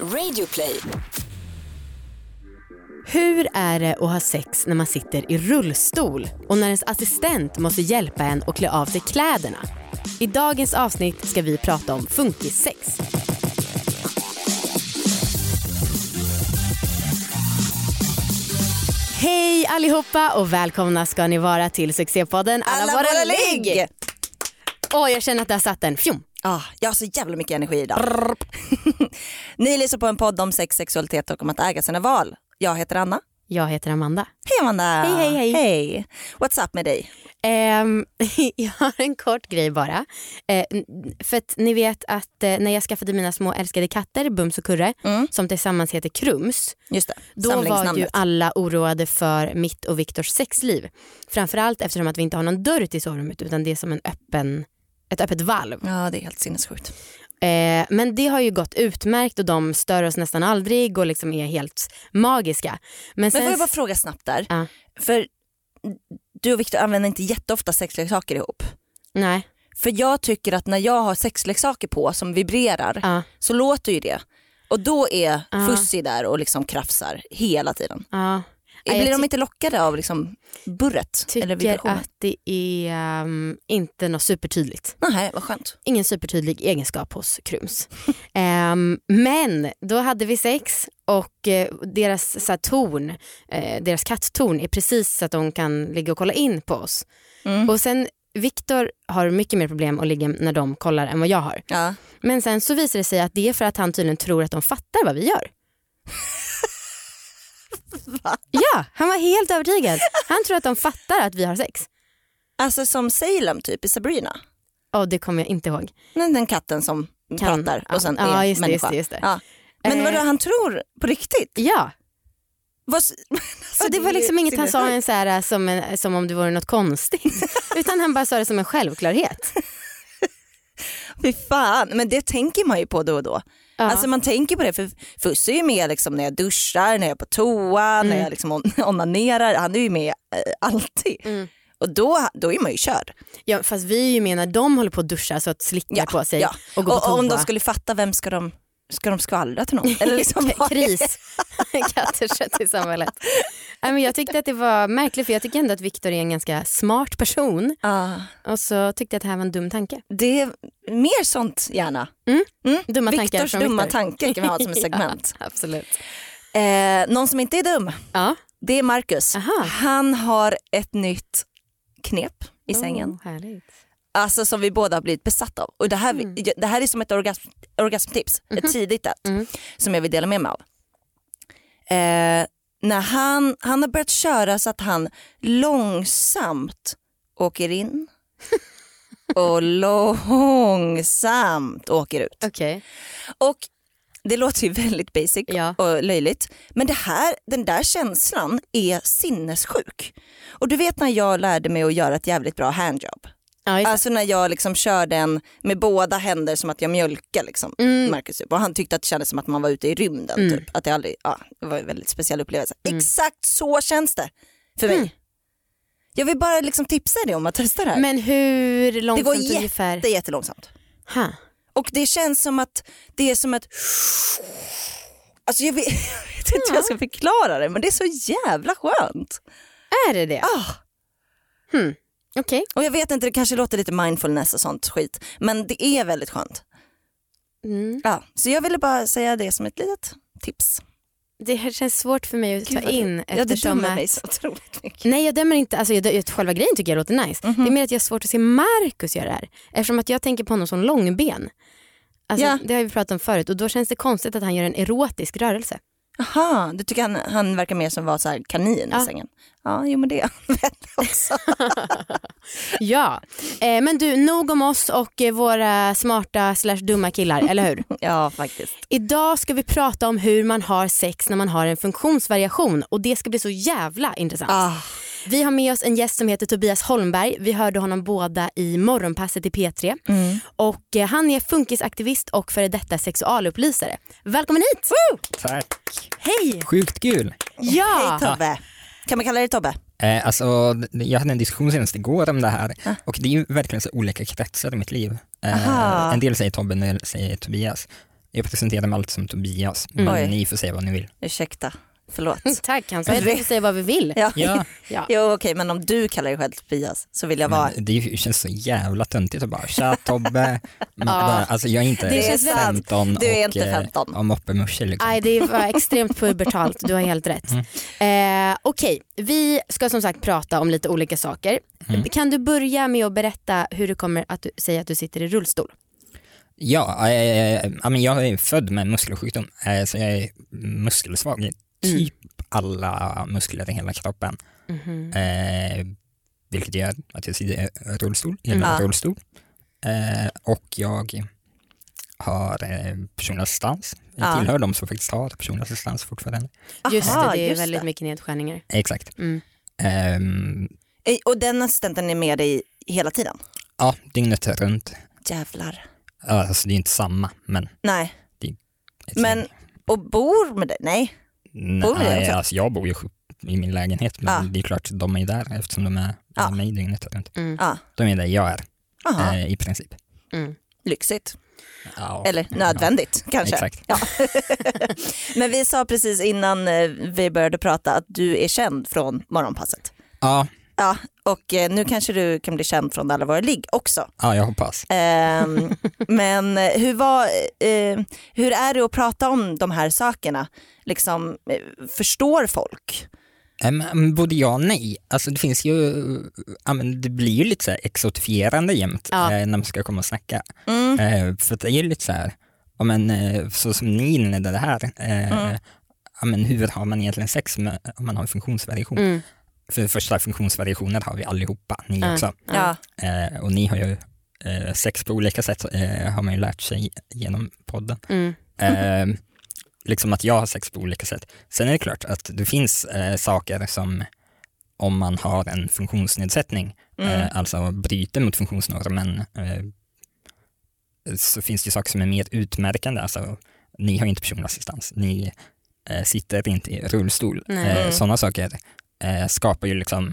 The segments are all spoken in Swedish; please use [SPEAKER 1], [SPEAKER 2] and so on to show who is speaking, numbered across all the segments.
[SPEAKER 1] Radioplay.
[SPEAKER 2] Hur är det att ha sex när man sitter i rullstol och när ens assistent måste hjälpa en att klä av sig kläderna? I dagens avsnitt ska vi prata om funkissex. Hej allihopa och välkomna ska ni vara till succépodden Alla, våra ligg! Åh, jag känner att det har satt en. Fjom.
[SPEAKER 3] Ah, jag har så jävla mycket energi idag. Ni lyssnar på en podd om sex, sexualitet och om att äga sina val. Jag heter Anna.
[SPEAKER 2] Jag heter Amanda.
[SPEAKER 3] Hej Amanda!
[SPEAKER 2] Hej, hej, hej.
[SPEAKER 3] Hej! What's up med dig?
[SPEAKER 2] Ehm, jag har en kort grej bara. N- för att ni vet att eh, när jag skaffade mina små älskade katter, Bums och Kurre,
[SPEAKER 3] Mm.
[SPEAKER 2] som tillsammans heter Krums,
[SPEAKER 3] Just det,
[SPEAKER 2] då var ju alla oroade för mitt och Viktors sexliv. Framförallt eftersom att vi inte har någon dörr till sovrummet utan det är som en öppen, ett öppet valv.
[SPEAKER 3] Ja det är helt sinnessjukt.
[SPEAKER 2] Eh, men det har ju gått utmärkt och de stör oss nästan aldrig och liksom är helt magiska. Men,
[SPEAKER 3] Men
[SPEAKER 2] sen,
[SPEAKER 3] får jag bara fråga snabbt där?
[SPEAKER 2] Ja.
[SPEAKER 3] För du och Victor använder inte jätteofta sexleksaker ihop.
[SPEAKER 2] Nej,
[SPEAKER 3] För jag tycker att när jag har sexleksaker på som vibrerar
[SPEAKER 2] ja,
[SPEAKER 3] så låter ju det. Och då är
[SPEAKER 2] Ja.
[SPEAKER 3] Fussi där och liksom krafsar hela tiden.
[SPEAKER 2] ja.
[SPEAKER 3] Blir de inte lockade av liksom burret? eller
[SPEAKER 2] tycker
[SPEAKER 3] vibrationen?
[SPEAKER 2] att det är ehm, inte något supertydligt.
[SPEAKER 3] Nej, vad skönt.
[SPEAKER 2] Ingen supertydlig egenskap hos Krums. Ehm, men då hade vi sex och eh, deras så här, ton, eh, deras kattton är precis så att de kan ligga och kolla in på oss.
[SPEAKER 3] Mm.
[SPEAKER 2] Och sen Viktor har mycket mer problem att ligga när de kollar än vad jag har.
[SPEAKER 3] Ja.
[SPEAKER 2] Men sen så visar det sig att det är för att han tydligen tror att de fattar vad vi gör. Ja, han var helt övertygad. Han tror att de fattar att vi har sex.
[SPEAKER 3] Alltså som Salem typ i Sabrina.
[SPEAKER 2] Och det kommer jag inte ihåg.
[SPEAKER 3] Den, den katten som
[SPEAKER 2] Kan-
[SPEAKER 3] pratar
[SPEAKER 2] ja.
[SPEAKER 3] och sen
[SPEAKER 2] Ja,
[SPEAKER 3] är
[SPEAKER 2] just det,
[SPEAKER 3] människa.
[SPEAKER 2] just det, just det.
[SPEAKER 3] Ja. Men
[SPEAKER 2] Eh.
[SPEAKER 3] vadå, han tror på riktigt?
[SPEAKER 2] Ja,
[SPEAKER 3] alltså,
[SPEAKER 2] och det var liksom inget han sa en så här, som, en, som om det vore något konstigt. Utan han bara sa det som en självklarhet.
[SPEAKER 3] Fy fan, men det tänker man ju på då och då.
[SPEAKER 2] Ja.
[SPEAKER 3] Alltså man tänker på det för Fusse är ju med liksom när jag duschar, när jag är på toa,
[SPEAKER 2] Mm.
[SPEAKER 3] när jag liksom on- onanerar. Han är ju med eh, alltid.
[SPEAKER 2] Mm.
[SPEAKER 3] Och då, då är man ju körd.
[SPEAKER 2] Ja, fast vi är ju med när de håller på att duscha så att slickar
[SPEAKER 3] Ja,
[SPEAKER 2] på sig
[SPEAKER 3] ja.
[SPEAKER 2] och går på
[SPEAKER 3] Och,
[SPEAKER 2] toa.
[SPEAKER 3] och om de skulle fatta, vem ska de, ska de skvallra till någon? Eller liksom,
[SPEAKER 2] Kris. Katter i samhället. Nej, men jag tyckte att det var märkligt för jag tycker ändå att Viktor är en ganska smart person.
[SPEAKER 3] Ja,
[SPEAKER 2] Och så tyckte jag att det här var en dum tanke.
[SPEAKER 3] det är mer sånt gärna.
[SPEAKER 2] Dumma tankar
[SPEAKER 3] Viktors
[SPEAKER 2] från
[SPEAKER 3] dumma tankar kan vi ha som ett segment.
[SPEAKER 2] Ja, absolut.
[SPEAKER 3] Eh, någon som inte är dum,
[SPEAKER 2] Ja.
[SPEAKER 3] det är Marcus.
[SPEAKER 2] Aha.
[SPEAKER 3] Han har ett nytt knep i sängen.
[SPEAKER 2] Oh, härligt.
[SPEAKER 3] Alltså som vi båda har blivit besatta av. Och det, här, det här är som ett orgasm, orgasmtips, ett tidigt ett,
[SPEAKER 2] Mm.
[SPEAKER 3] som jag vill dela med mig av. Eh, när han, han har börjat köra så att han långsamt åker in och långsamt åker ut.
[SPEAKER 2] Okej.
[SPEAKER 3] Och det låter ju väldigt basic
[SPEAKER 2] Ja.
[SPEAKER 3] och löjligt men det här, den där känslan är sinnessjuk. Och du vet när jag lärde mig att göra ett jävligt bra handjob.
[SPEAKER 2] Ja.
[SPEAKER 3] Alltså när jag liksom körde en med båda händer som att jag mjölkar liksom,
[SPEAKER 2] Mm.
[SPEAKER 3] Marcus typ. Och han tyckte att det kändes som att man var ute i rymden. Typ. Att det, aldrig, ja, det var en väldigt speciell upplevelse. Exakt så känns det för mig.
[SPEAKER 2] Mm.
[SPEAKER 3] Jag vill bara liksom tipsa dig om att testa det här.
[SPEAKER 2] Men hur
[SPEAKER 3] det går
[SPEAKER 2] långsamt
[SPEAKER 3] jätte,
[SPEAKER 2] ungefär?
[SPEAKER 3] jättelångsamt.
[SPEAKER 2] Ha.
[SPEAKER 3] Och det känns som att det är som ett... Alltså jag vet, jag vet inte hur jag ska förklara det men det är så jävla skönt.
[SPEAKER 2] Är det det?
[SPEAKER 3] Ah.
[SPEAKER 2] Hmm. Okej.
[SPEAKER 3] Och jag vet inte, det kanske låter lite mindfulness och sånt skit men det är väldigt skönt.
[SPEAKER 2] Mm.
[SPEAKER 3] Ja, så jag ville bara säga det som ett litet tips.
[SPEAKER 2] Det känns svårt för mig att ta
[SPEAKER 3] Gud,
[SPEAKER 2] in
[SPEAKER 3] Ja, du dömer mig
[SPEAKER 2] att...
[SPEAKER 3] så otroligt mycket.
[SPEAKER 2] Nej jag dömer inte, alltså jag, själva grejen tycker jag låter nice.
[SPEAKER 3] Mhm.
[SPEAKER 2] Det är mer att jag har svårt att se Marcus göra det här. Eftersom att jag tänker på honom som långben. Alltså,
[SPEAKER 3] Ja.
[SPEAKER 2] Det har vi pratat om förut och då känns det konstigt att han gör en erotisk rörelse.
[SPEAKER 3] Jaha, du tycker han, han verkar mer som var så kanin
[SPEAKER 2] Ja.
[SPEAKER 3] i sängen? Ja, jo men det är han också.
[SPEAKER 2] Ja, eh, men du nog om oss och eh, våra smarta slash dumma killar, eller hur?
[SPEAKER 3] ja, faktiskt.
[SPEAKER 2] Idag ska vi prata om hur man har sex när man har en funktionsvariation och det ska bli så jävla intressant.
[SPEAKER 3] Ah,
[SPEAKER 2] Vi har med oss en gäst som heter Tobias Holmberg. Vi hörde honom båda i morgonpasset i P3
[SPEAKER 3] mm.
[SPEAKER 2] och eh, han är funkisaktivist och före detta sexualupplysare. Välkommen hit!
[SPEAKER 4] Tack.
[SPEAKER 2] Hej!
[SPEAKER 4] Sjukt kul.
[SPEAKER 2] Ja!
[SPEAKER 3] Hej Tobbe. Kan man kalla dig Tobbe?
[SPEAKER 4] Eh, alltså, jag hade en diskussion senast igår om det här och det är ju verkligen så olika kretsar i mitt liv. Eh, en del säger Tobbe, en del säger Tobias. Jag presenterar mig alltid som Tobias,
[SPEAKER 2] Mm.
[SPEAKER 3] Oj.
[SPEAKER 4] men ni får säga vad ni vill.
[SPEAKER 3] Ursäkta, förlåt.
[SPEAKER 2] Tack, han sa att vi får säga vad vi vill.
[SPEAKER 3] Ja.
[SPEAKER 4] Ja,
[SPEAKER 2] Ja.
[SPEAKER 3] Jo okej men om du kallar dig själv Tobias så vill jag vara
[SPEAKER 4] men det känns så jävla töntigt att bara tja Tobbe. Bara, alltså jag är inte
[SPEAKER 2] Det känns väldigt-
[SPEAKER 4] 15
[SPEAKER 3] Du är
[SPEAKER 4] och,
[SPEAKER 3] inte
[SPEAKER 4] eh,
[SPEAKER 3] 15.
[SPEAKER 4] och moppemusche liksom.
[SPEAKER 2] Nej, det var extremt pubertalt, du har helt rätt. Eh, Okej, vi ska som sagt prata om lite olika saker.
[SPEAKER 4] Mm.
[SPEAKER 2] Kan du börja med att berätta hur du kommer att säga att du sitter i rullstol?
[SPEAKER 4] Ja, eh, ja, jag är född med muskelsjukdom eh, så jag är muskelsvag typ alla muskler i hela kroppen.
[SPEAKER 2] Mhm.
[SPEAKER 4] Eh, vilket gör att jag sitter i rullstol, en
[SPEAKER 3] Mm.
[SPEAKER 4] Rullstol. Eh, och jag har eh, personlig assistans. Jag
[SPEAKER 3] Ja.
[SPEAKER 4] tillhör de som faktiskt har personlig assistans fortfarande.
[SPEAKER 2] Just
[SPEAKER 3] Aha,
[SPEAKER 2] det, det är
[SPEAKER 3] just
[SPEAKER 2] väldigt
[SPEAKER 3] det.
[SPEAKER 2] mycket nedskärningar.
[SPEAKER 4] Exakt.
[SPEAKER 2] Mm.
[SPEAKER 4] Ehm,
[SPEAKER 3] Eh, Och den assistenten är med dig hela tiden?
[SPEAKER 4] ja, dygnet runt.
[SPEAKER 3] Jävlar.
[SPEAKER 4] Alltså det är inte samma, men
[SPEAKER 3] Nej,
[SPEAKER 4] ett
[SPEAKER 3] Men-
[SPEAKER 4] gäng.
[SPEAKER 3] och bor med dig? Nej. Bor
[SPEAKER 4] Nej,
[SPEAKER 3] också?
[SPEAKER 4] alltså jag bor ju i min lägenhet, men
[SPEAKER 3] Ja.
[SPEAKER 4] det är klart de är ju där eftersom de är
[SPEAKER 3] Ja.
[SPEAKER 4] med mig dygnet runt.
[SPEAKER 2] Mm.
[SPEAKER 3] Ja.
[SPEAKER 4] De är där jag är, eh, i princip.
[SPEAKER 2] Mm.
[SPEAKER 3] lyxigt.
[SPEAKER 4] Ja,
[SPEAKER 3] Eller nödvändigt kanske.
[SPEAKER 4] Exakt.
[SPEAKER 3] Ja. Men vi sa precis innan eh, vi började prata att du är känd från morgonpasset.
[SPEAKER 4] Ja,
[SPEAKER 3] Ja, och eh, nu kanske du kan bli känd från alla våra ligg också.
[SPEAKER 4] ja, jag hoppas.
[SPEAKER 3] Ehm, men eh, hur, var, eh, hur är det att prata om de här sakerna? Liksom, eh, förstår folk?
[SPEAKER 4] Men Både ja och nej. Alltså det finns ju, men det blir ju lite så här exotifierande jämt
[SPEAKER 2] Ja.
[SPEAKER 4] eh, när man ska komma och snacka.
[SPEAKER 3] Mm.
[SPEAKER 4] Eh, för det är ju lite så här, men, så som ni inledde det här,
[SPEAKER 3] Mm.
[SPEAKER 4] men hur har man egentligen sex med, om man har en funktionsvariation?
[SPEAKER 2] Mm.
[SPEAKER 4] För det första funktionsvariationer har vi allihopa, ni
[SPEAKER 2] Ja.
[SPEAKER 4] också.
[SPEAKER 3] Ja.
[SPEAKER 4] Eh, och ni har ju eh, sex på olika sätt, eh, har man ju lärt sig genom podden.
[SPEAKER 2] Mm.
[SPEAKER 4] Eh, liksom att jag har sex på olika sätt. Sen är det klart att det finns eh, saker som om man har en funktionsnedsättning,
[SPEAKER 3] Mm.
[SPEAKER 4] eh, alltså bryter mot funktionsnormen, eh, så finns det saker som är mer utmärkande. Alltså, ni har inte personlig assistans, ni sitter inte i rullstol. Eh, Sådana saker eh, skapar ju liksom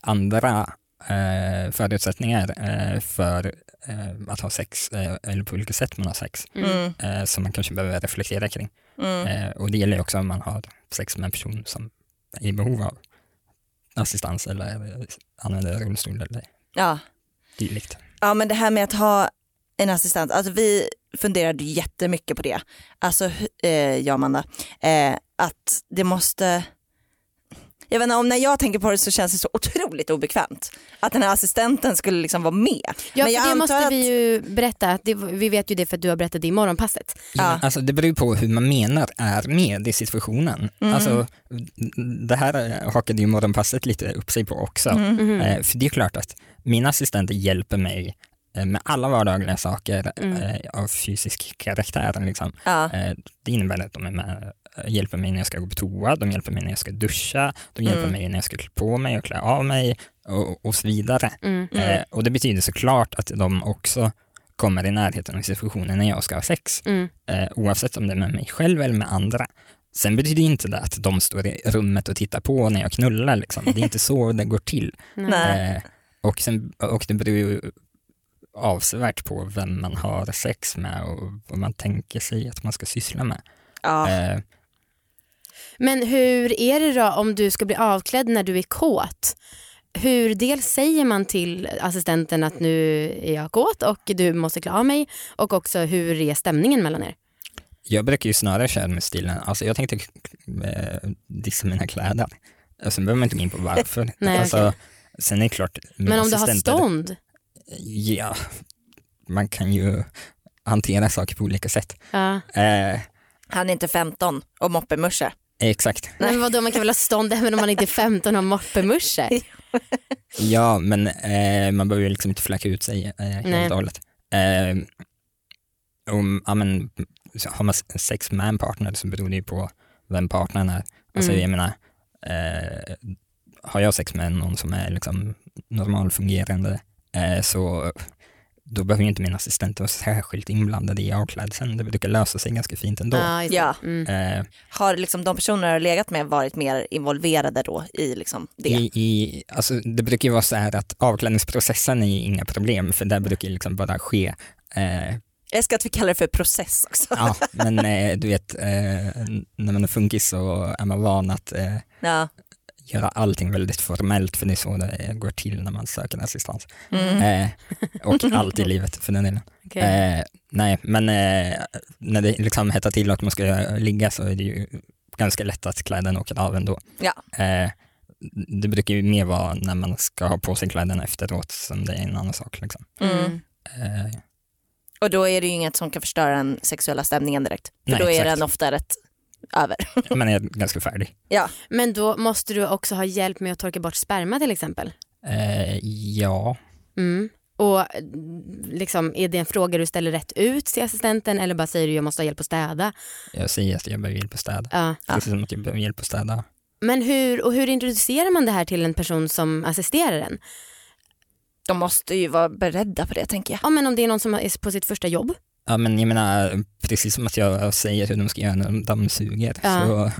[SPEAKER 4] andra eh, förutsättningar eh, för eh, att ha sex, eh, eller på vilket sätt man har sex,
[SPEAKER 2] Mm.
[SPEAKER 4] Eh, som man kanske behöver reflektera kring.
[SPEAKER 3] Mm.
[SPEAKER 4] Och det gäller också om man har sex med en person som är i behov av assistans eller använder rullstol eller
[SPEAKER 3] Ja.
[SPEAKER 4] dylikt.
[SPEAKER 3] ja, men det här med att ha en assistent, alltså vi funderade jättemycket på det. Alltså, eh, jag och Amanda, eh, att det måste jag vet inte, om när jag tänker på det så känns det så otroligt obekvämt att den här assistenten skulle liksom vara med.
[SPEAKER 2] Ja,
[SPEAKER 3] Men
[SPEAKER 2] för
[SPEAKER 3] jag
[SPEAKER 2] det
[SPEAKER 3] antar
[SPEAKER 2] måste
[SPEAKER 3] att-
[SPEAKER 2] vi ju berätta, det, vi vet ju det för att du har berättat det i morgonpasset.
[SPEAKER 3] Ja.
[SPEAKER 4] Alltså det beror ju på hur man menar är med i situationen.
[SPEAKER 3] Mm.
[SPEAKER 4] Alltså, det här hakade ju morgonpasset lite upp sig på också.
[SPEAKER 3] Mm.
[SPEAKER 2] Mhm.
[SPEAKER 4] Eh, för det är klart att mina assistenter hjälper mig eh, med alla vardagliga saker
[SPEAKER 2] Mm.
[SPEAKER 4] eh, av fysisk karaktär. Liksom.
[SPEAKER 3] Ja.
[SPEAKER 4] Eh, det innebär att de är med, hjälper mig när jag ska gå på toa, de hjälper mig när jag ska duscha, de hjälper
[SPEAKER 3] Mm.
[SPEAKER 4] mig när jag ska klä på mig och klä av mig och, och så vidare.
[SPEAKER 2] Mm.
[SPEAKER 3] Mm.
[SPEAKER 4] Eh, och det betyder såklart att de också kommer i närheten av situationen när jag ska ha sex,
[SPEAKER 2] Mm.
[SPEAKER 4] eh, oavsett om det är med mig själv eller med andra. Sen betyder inte det att de står i rummet och tittar på när jag knullar. Liksom. Det är inte så det går till. Eh, och, sen, och det beror ju avsevärt på vem man har sex med och vad man tänker sig att man ska syssla med.
[SPEAKER 3] Ja.
[SPEAKER 4] Eh,
[SPEAKER 2] Men hur är det då om du ska bli avklädd när du är kåt? Hur dels säger man till assistenten att nu är jag kåt och du måste klä av mig och också hur är stämningen mellan er?
[SPEAKER 4] jag brukar ju snarare köra med stilen, alltså jag tänkte eh, dissa mina kläder. Och sen behöver man inte gå in på varför.
[SPEAKER 2] Nej,
[SPEAKER 4] alltså,
[SPEAKER 2] okej.
[SPEAKER 4] Sen är det klart,
[SPEAKER 2] Men om du har stånd?
[SPEAKER 4] Ja, man kan ju hantera saker på olika sätt.
[SPEAKER 2] Ja.
[SPEAKER 4] Eh,
[SPEAKER 3] Han är inte 15 och moppemusche.
[SPEAKER 4] Exakt.
[SPEAKER 2] Nej. Men vadå, man kan väl ha stånd även om man inte är 15 och har moppemusche?
[SPEAKER 4] Ja, men eh, man behöver ju liksom inte flacka ut sig eh,
[SPEAKER 2] Nej.
[SPEAKER 4] helt och hållet. Eh, om, ja, men, har man sex med en partner så beror det ju på vem partnern är. Alltså,
[SPEAKER 2] Mm.
[SPEAKER 4] jag menar, eh, har jag sex med någon som är liksom normalfungerande eh, så då behöver ju inte min assistent vara särskilt inblandad i avklädseln. Det brukar lösa sig ganska fint ändå.
[SPEAKER 2] Det.
[SPEAKER 3] Ja.
[SPEAKER 2] Mm.
[SPEAKER 4] Eh,
[SPEAKER 3] Har liksom de personer du har legat med varit mer involverade då i liksom det?
[SPEAKER 4] I, i, alltså, det brukar ju vara så här att avklädningsprocessen är ju inga problem för det brukar ju liksom bara ske eh,
[SPEAKER 3] Jag älskar att vi kallar det för process också.
[SPEAKER 4] Ja, men eh, du vet, eh, när man är funkis så är man van att eh,
[SPEAKER 3] Ja.
[SPEAKER 4] Göra allting väldigt formellt för det är så det går till när man söker assistans.
[SPEAKER 3] Mm.
[SPEAKER 4] Eh, och allt i livet för den delen.
[SPEAKER 2] Okej.
[SPEAKER 4] Eh, nej, men eh, när det liksom hettar till att man ska ligga så är det ju ganska lätt att kläderna åker av ändå.
[SPEAKER 3] Ja.
[SPEAKER 4] Eh, det brukar ju mer vara när man ska ha på sig kläderna efteråt som det är en annan sak. Liksom.
[SPEAKER 3] Mm.
[SPEAKER 4] Eh,
[SPEAKER 3] Och då är det ju inget som kan förstöra den sexuella stämningen direkt. För
[SPEAKER 4] Nej,
[SPEAKER 3] då är
[SPEAKER 4] exakt.
[SPEAKER 3] den ofta rätt över.
[SPEAKER 4] man är ganska färdig.
[SPEAKER 3] Ja.
[SPEAKER 2] Men då måste du också ha hjälp med att torka bort sperma till exempel.
[SPEAKER 4] Eh, ja,
[SPEAKER 2] Mm. Och liksom, är det en fråga du ställer rätt ut till assistenten eller bara säger du jag måste ha hjälp att städa?
[SPEAKER 4] jag säger att jag behöver hjälp att städa.
[SPEAKER 2] Ja.
[SPEAKER 4] Precis som att jag behöver hjälp att städa.
[SPEAKER 2] Men hur, och hur introducerar man det här till en person som assisterar en?
[SPEAKER 3] De måste ju vara beredda på det tänker jag.
[SPEAKER 2] Ja, men om det är någon som är på sitt första jobb?
[SPEAKER 4] Ja men jag menar, precis som att jag säger hur de ska göra när de dammsuger
[SPEAKER 2] Ja.
[SPEAKER 4] så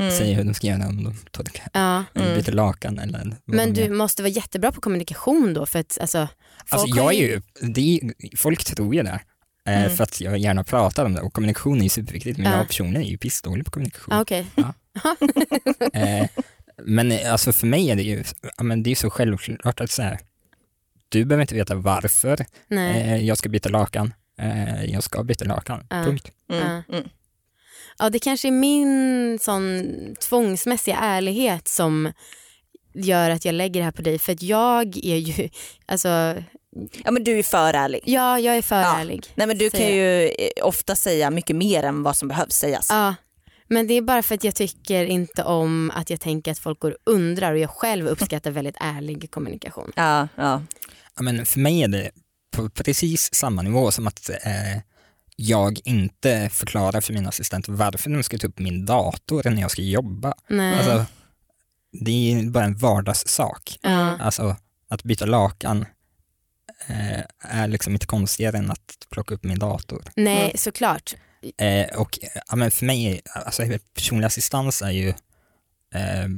[SPEAKER 3] Mm.
[SPEAKER 4] säger jag hur de ska göra när de torkar,
[SPEAKER 2] Ja.
[SPEAKER 3] Mm.
[SPEAKER 4] byter lakan eller
[SPEAKER 2] Men du måste vara jättebra på kommunikation då för att alltså,
[SPEAKER 4] Alltså jag är ju, det är, folk tror ju det. Eh,
[SPEAKER 3] Mm.
[SPEAKER 4] För att jag gärna pratar om det och kommunikation är ju superviktigt men
[SPEAKER 2] Ja.
[SPEAKER 4] jag personligen är ju pissdålig på kommunikation.
[SPEAKER 2] Ja, okej.
[SPEAKER 4] Eh, men alltså för mig är det ju, ja, men det är så självklart att så här, du behöver inte veta varför eh, jag ska byta lakan. Eh, jag ska byta lakan,
[SPEAKER 2] Ja.
[SPEAKER 4] punkt.
[SPEAKER 3] Mm. Mm.
[SPEAKER 2] Ja, det kanske är min sån tvångsmässiga ärlighet som gör att jag lägger det här på dig för att jag är ju, alltså,
[SPEAKER 3] Ja men du är för ärlig.
[SPEAKER 2] ja jag är för
[SPEAKER 3] Ja.
[SPEAKER 2] ärlig.
[SPEAKER 3] Nej men du kan ju eh, ofta säga mycket mer än vad som behövs sägas.
[SPEAKER 2] Ja, men det är bara för att jag tycker inte om att jag tänker att folk går och undrar och jag själv uppskattar väldigt ärlig kommunikation.
[SPEAKER 3] Ja, ja.
[SPEAKER 4] Ja, men för mig är det på precis samma nivå som att eh, jag inte förklarar för min assistent varför de ska ta upp min dator när jag ska jobba. Alltså, det är bara en vardagssak.
[SPEAKER 2] ja.
[SPEAKER 4] Alltså att byta lakan eh, är liksom inte konstigare än att plocka upp min dator.
[SPEAKER 2] Nej,
[SPEAKER 3] Mm.
[SPEAKER 2] såklart.
[SPEAKER 4] Eh, och ja, men för mig, alltså personlig assistans är ju, eh,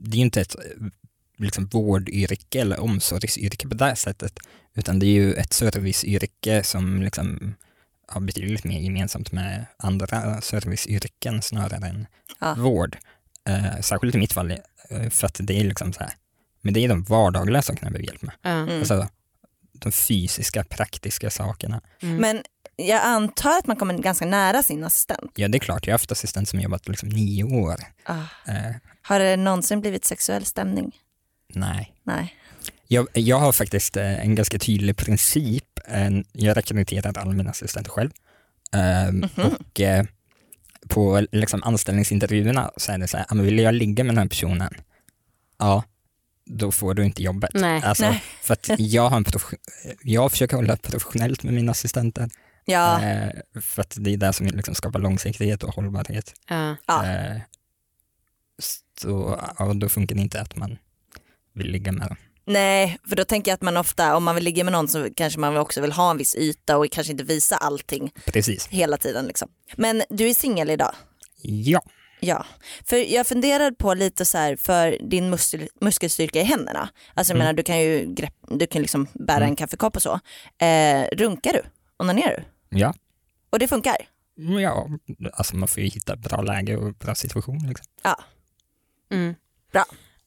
[SPEAKER 4] det är ju inte ett liksom, vårdyrke eller omsorgsyrke på det sättet, utan det är ju ett serviceyrke som liksom har betydligt mer gemensamt med andra serviceyrken snarare än
[SPEAKER 3] Ja.
[SPEAKER 4] vård. Eh, särskilt i mitt fall, eh, för att det är liksom så här, men det är de vardagliga sakerna jag behöver hjälp med.
[SPEAKER 3] Mm.
[SPEAKER 4] Alltså, de fysiska, praktiska sakerna.
[SPEAKER 2] Mm.
[SPEAKER 3] Men jag antar att man kommer ganska nära sin assistent.
[SPEAKER 4] Ja, det är klart, jag har haft assistent som jobbat liksom nio år.
[SPEAKER 3] Ah.
[SPEAKER 4] Eh,
[SPEAKER 3] Har det någonsin blivit sexuell stämning?
[SPEAKER 4] nej.
[SPEAKER 3] Nej.
[SPEAKER 4] Jag, jag har faktiskt eh, en ganska tydlig princip. Jag rekryterar alla mina assistenter själv. Eh,
[SPEAKER 3] Mhm.
[SPEAKER 4] Och eh, på liksom, anställningsintervjuerna så är det så här, "Ja, men vill jag ligga med den här personen? Ja, då får du inte jobbet.
[SPEAKER 2] Nej.
[SPEAKER 4] Alltså,
[SPEAKER 3] Nej.
[SPEAKER 4] För att jag, har en jag försöker hålla professionellt med mina assistenter.
[SPEAKER 3] Ja,
[SPEAKER 4] Eh, för att det är det som liksom skapar långsiktighet och hållbarhet.
[SPEAKER 2] Ja.
[SPEAKER 3] ja.
[SPEAKER 4] Eh, så ja, då funkar det inte att man vill ligga med dem.
[SPEAKER 3] Nej, för då tänker jag att man ofta, om man vill ligga med någon så kanske man också vill ha en viss yta och kanske inte visa allting
[SPEAKER 4] Precis.
[SPEAKER 3] hela tiden. Liksom. Men du är singel idag?
[SPEAKER 4] Ja.
[SPEAKER 3] Ja, för jag funderar på lite så här för din muskel, muskelstyrka i händerna. Alltså jag
[SPEAKER 4] Mm.
[SPEAKER 3] menar du kan ju grepp, du kan liksom bära
[SPEAKER 4] Mm.
[SPEAKER 3] en kaffekopp och så. Eh, runkar du? Onanerar du?
[SPEAKER 4] Ja.
[SPEAKER 3] Och det funkar?
[SPEAKER 4] Ja, alltså man får ju hitta bra läge och bra situation. Liksom.
[SPEAKER 3] Ja.
[SPEAKER 2] Mm.
[SPEAKER 3] Bra.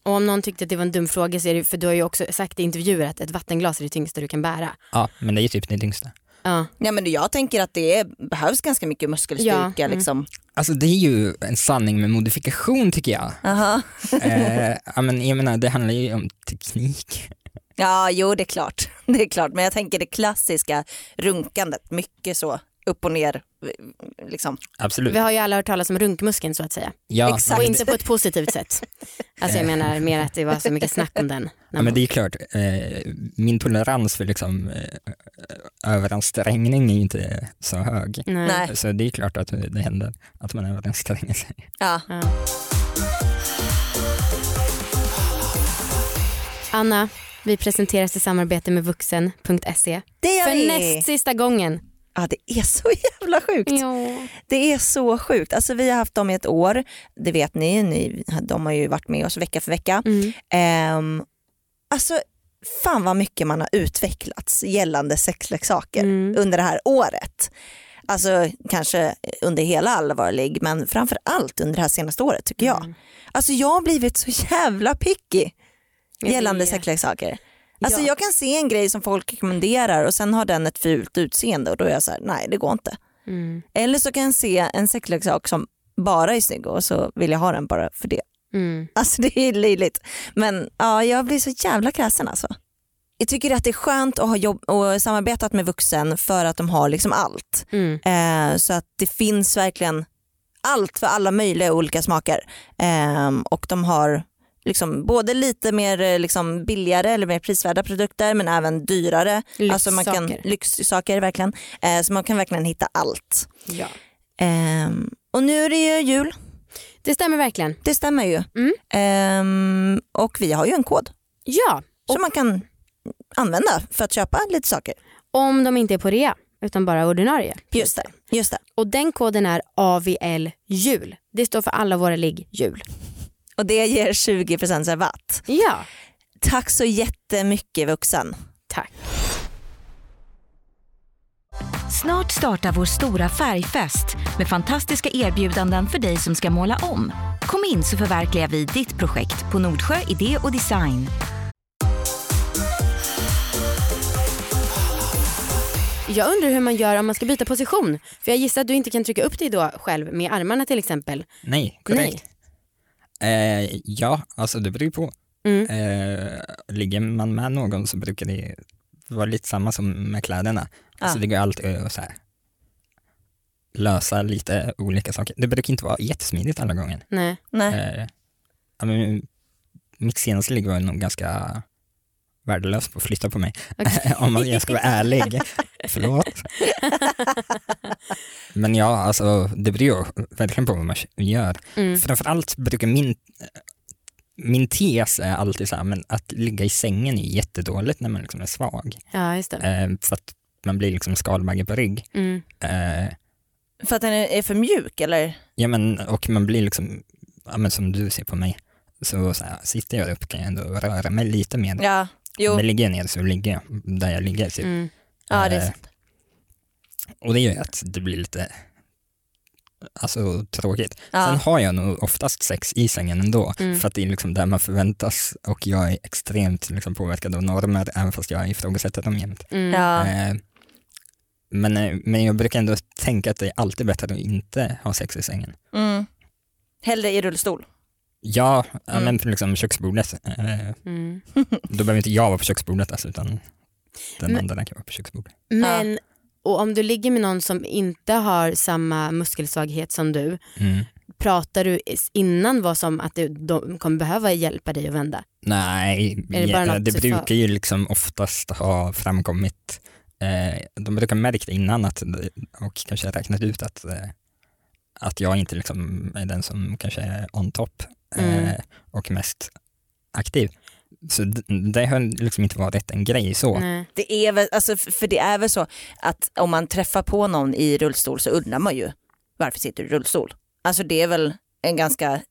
[SPEAKER 2] Och om någon tyckte att det var en dum fråga så är det för du har ju också sagt i intervjuer att ett vattenglas är det tyngsta du kan bära.
[SPEAKER 4] Ja, men det är ju typ det tyngsta.
[SPEAKER 2] Ja.
[SPEAKER 3] Ja, men jag tänker att det är, behövs ganska mycket muskelstyrka.
[SPEAKER 2] Ja, mm.
[SPEAKER 3] Liksom.
[SPEAKER 4] Alltså det är ju en sanning med modifikation tycker jag.
[SPEAKER 3] Aha.
[SPEAKER 4] eh, ja, men jag menar, det handlar ju om teknik.
[SPEAKER 3] Ja, jo det är klart. Det är klart. Men jag tänker det klassiska runkandet, mycket så upp och ner. Liksom.
[SPEAKER 4] Absolut.
[SPEAKER 2] Vi har ju alla hört talas om runkmuskeln så att säga.
[SPEAKER 4] Ja,
[SPEAKER 3] Exakt.
[SPEAKER 2] Och inte på ett positivt sätt. Alltså jag menar mer att det var så mycket snack om den.
[SPEAKER 4] Ja, men det är klart, eh, min tolerans för liksom, eh, överansträngning är ju inte så hög.
[SPEAKER 2] Nej.
[SPEAKER 4] Så det är klart att det händer att man överanstränger sig.
[SPEAKER 3] Ja.
[SPEAKER 2] Ja. Anna, vi presenteras i samarbete med vuxen.se.
[SPEAKER 3] Det gör
[SPEAKER 2] För
[SPEAKER 3] vi.
[SPEAKER 2] näst sista gången.
[SPEAKER 3] Ja, det är så jävla sjukt.
[SPEAKER 2] Ja.
[SPEAKER 3] Det är så sjukt. Alltså, vi har haft dem i ett år, det vet ni, ni de har ju varit med oss vecka för vecka.
[SPEAKER 2] Mm.
[SPEAKER 3] Ehm, alltså fan vad mycket man har utvecklats gällande sexleksaker
[SPEAKER 2] Mm.
[SPEAKER 3] under det här året. Alltså kanske under hela allvarlig men framför allt under det här senaste året tycker jag.
[SPEAKER 2] Mm.
[SPEAKER 3] Alltså jag har blivit så jävla picky gällande sexleksaker. Alltså
[SPEAKER 2] Ja.
[SPEAKER 3] jag kan se en grej som folk rekommenderar och sen har den ett fult utseende och då är jag så här, nej det går inte.
[SPEAKER 2] Mm.
[SPEAKER 3] Eller så kan jag se en sexleksak som bara är snygg och så vill jag ha den bara för det.
[SPEAKER 2] Mm.
[SPEAKER 3] Alltså det är löjligt. Men ja, jag blir så jävla kräsen alltså. Jag tycker att det är skönt att ha jobb och samarbetat med vuxen för att de har liksom allt.
[SPEAKER 2] Mm.
[SPEAKER 3] Eh, så att det finns verkligen allt för alla möjliga olika smaker. Eh, och de har liksom både lite mer eh, liksom billigare eller mer prisvärda produkter men även dyrare. Alltså man kan,
[SPEAKER 2] Lyxsaker.
[SPEAKER 3] lyxsaker verkligen. Eh, så man kan verkligen hitta allt.
[SPEAKER 2] Ja.
[SPEAKER 3] Eh, och nu är det ju jul,
[SPEAKER 2] Det stämmer verkligen.
[SPEAKER 3] det stämmer ju.
[SPEAKER 2] Mm.
[SPEAKER 3] Eh, och vi har ju en kod
[SPEAKER 2] Ja,
[SPEAKER 3] som man kan använda för att köpa lite saker.
[SPEAKER 2] om de inte är på rea utan bara ordinarie.
[SPEAKER 3] Just det. Just det.
[SPEAKER 2] Och den koden är AVL jul. Det står för alla våra ligg jul.
[SPEAKER 3] Och det ger 20% rabatt.
[SPEAKER 2] Ja,
[SPEAKER 3] Tack så jättemycket vuxen.
[SPEAKER 2] tack.
[SPEAKER 1] Snart startar vår stora färgfest med fantastiska erbjudanden för dig som ska måla om. Kom in så förverkligar vi ditt projekt på Nordsjö Idé och Design.
[SPEAKER 2] Jag undrar hur man gör om man ska byta position. För jag gissar att du inte kan trycka upp dig då själv med armarna till exempel.
[SPEAKER 4] Nej, korrekt. Eh, ja, alltså det beror ju på.
[SPEAKER 2] Mm.
[SPEAKER 4] Eh, ligger man med någon så brukar det vara lite samma som med kläderna. Alltså
[SPEAKER 3] Ja.
[SPEAKER 4] det går alltid att så här, lösa lite olika saker. Det brukar inte vara jättesmidigt alla gånger.
[SPEAKER 2] Nej.
[SPEAKER 3] Nej.
[SPEAKER 4] Eh, men, mitt senaste ligg var nog ganska värdelös på att flytta på mig.
[SPEAKER 2] Okej.
[SPEAKER 4] Om man- jag ska vara ärlig. Förlåt. Men ja, alltså det beror ju verkligen på vad man gör.
[SPEAKER 2] Mm.
[SPEAKER 4] Framförallt brukar min, min tes är alltid så här, men att ligga i sängen är jättedåligt när man liksom är svag.
[SPEAKER 2] Ja, just det.
[SPEAKER 4] Eh, för att man blir liksom skalbagge på rygg.
[SPEAKER 2] Mm.
[SPEAKER 4] Eh,
[SPEAKER 3] För att den är är för mjuk eller?
[SPEAKER 4] ja, men, och man blir liksom, ja, men som du ser på mig, så, så här, sitter jag upp kan jag ändå röra mig lite mer.
[SPEAKER 3] Ja, jo.
[SPEAKER 4] Men ligger jag ner så ligger jag där jag ligger. Typ.
[SPEAKER 2] Mm.
[SPEAKER 3] Ja, det är
[SPEAKER 4] Eh,
[SPEAKER 3] sant.
[SPEAKER 4] Och det gör ju att det blir lite alltså, tråkigt.
[SPEAKER 3] Ja.
[SPEAKER 4] Sen har jag nog oftast sex i sängen ändå,
[SPEAKER 2] Mm.
[SPEAKER 4] för att det är liksom där man förväntas och jag är extremt liksom, påverkad av normer, även fast jag ifrågasätter dem jämt.
[SPEAKER 2] Mm.
[SPEAKER 3] Ja.
[SPEAKER 4] Eh, men, eh, men jag brukar ändå tänka att det är alltid bättre att inte ha sex i sängen.
[SPEAKER 3] Mm. Hellre i rullstol.
[SPEAKER 4] Ja,
[SPEAKER 3] Mm.
[SPEAKER 4] men för liksom köksbordet, eh,
[SPEAKER 2] Mm.
[SPEAKER 4] då behöver inte jag vara på köksbordet alltså, utan den
[SPEAKER 2] Men-
[SPEAKER 4] andra kan vara på köksbordet.
[SPEAKER 2] Men och om du ligger med någon som inte har samma muskelsvaghet som du,
[SPEAKER 4] Mm.
[SPEAKER 2] pratar du innan vad som att du, de kommer behöva hjälpa dig att vända?
[SPEAKER 4] Nej,
[SPEAKER 2] det
[SPEAKER 4] det brukar ju liksom oftast ha framkommit, eh, de brukar ha märkt innan att, och kanske räknat ut att, eh, att jag inte liksom är den som kanske är on top
[SPEAKER 2] Mm.
[SPEAKER 4] och mest aktiv. Så det har liksom inte varit en grej så.
[SPEAKER 2] Nej.
[SPEAKER 3] Det är väl, alltså, för det är väl så att om man träffar på någon i rullstol så undrar man ju varför sitter du i rullstol? Alltså det är väl en ganska,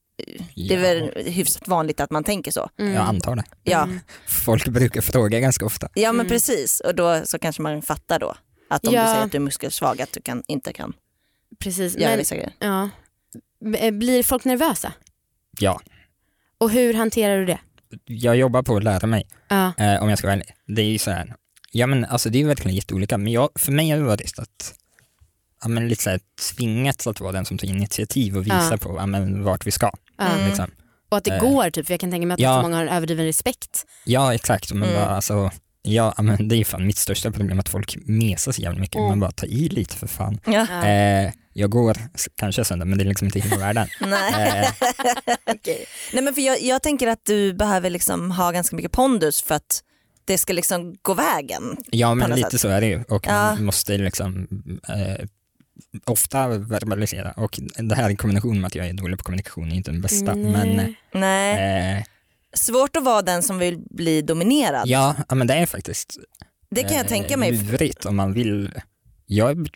[SPEAKER 3] det är väl hyfsat vanligt att man tänker så.
[SPEAKER 2] Mm.
[SPEAKER 4] Jag antar det.
[SPEAKER 3] Ja,
[SPEAKER 2] Mm.
[SPEAKER 4] Folk brukar fråga ganska ofta.
[SPEAKER 3] ja men
[SPEAKER 2] Mm.
[SPEAKER 3] precis och då så kanske man fattar då att om
[SPEAKER 2] Ja.
[SPEAKER 3] du säger att du är muskelsvag att du kan, inte kan
[SPEAKER 2] Precis.
[SPEAKER 3] göra
[SPEAKER 2] Men,
[SPEAKER 3] vissa grejer.
[SPEAKER 2] ja. Blir folk nervösa?
[SPEAKER 4] Ja,
[SPEAKER 2] Och hur hanterar du det?
[SPEAKER 4] jag jobbar på att lära mig.
[SPEAKER 2] Ja.
[SPEAKER 4] Eh, om jag ska vara ärlig. Det är ju så här, ja men alltså det är verkligen jätteolika, men jag, för mig har det varit att ja, men lite så här, tvingats att vara den som tar initiativ och visar
[SPEAKER 2] Ja.
[SPEAKER 4] på ja, men, vart vi ska.
[SPEAKER 3] Mm.
[SPEAKER 4] Liksom.
[SPEAKER 2] Och att det
[SPEAKER 4] Eh.
[SPEAKER 2] går typ, för jag kan tänka mig att
[SPEAKER 4] Ja.
[SPEAKER 2] så många har en överdriven respekt.
[SPEAKER 4] Ja exakt, men
[SPEAKER 3] Mm.
[SPEAKER 4] bara, alltså, ja, men det är fan mitt största problem att folk mesar så jävla mycket,
[SPEAKER 2] Mm.
[SPEAKER 4] man bara tar i lite för fan.
[SPEAKER 3] Ja.
[SPEAKER 4] Eh, jag går kanske sönder men det är liksom inte hela världen.
[SPEAKER 3] Nej.
[SPEAKER 4] Eh,
[SPEAKER 3] Okej. Nej men för jag, jag tänker att du behöver liksom ha ganska mycket pondus för att det ska liksom gå vägen.
[SPEAKER 4] ja men lite
[SPEAKER 3] sätt.
[SPEAKER 4] så är det ju och
[SPEAKER 3] Ja.
[SPEAKER 4] man måste liksom eh, ofta verbalisera och det här i kombination med att jag är dålig på kommunikation är inte den bästa.
[SPEAKER 2] Nej.
[SPEAKER 4] Men
[SPEAKER 3] Nej. Svårt att vara den som vill bli dominerad.
[SPEAKER 4] ja, men det är faktiskt
[SPEAKER 3] Det kan jag
[SPEAKER 4] eh,
[SPEAKER 3] tänka mig.
[SPEAKER 4] lurigt om man vill. Jag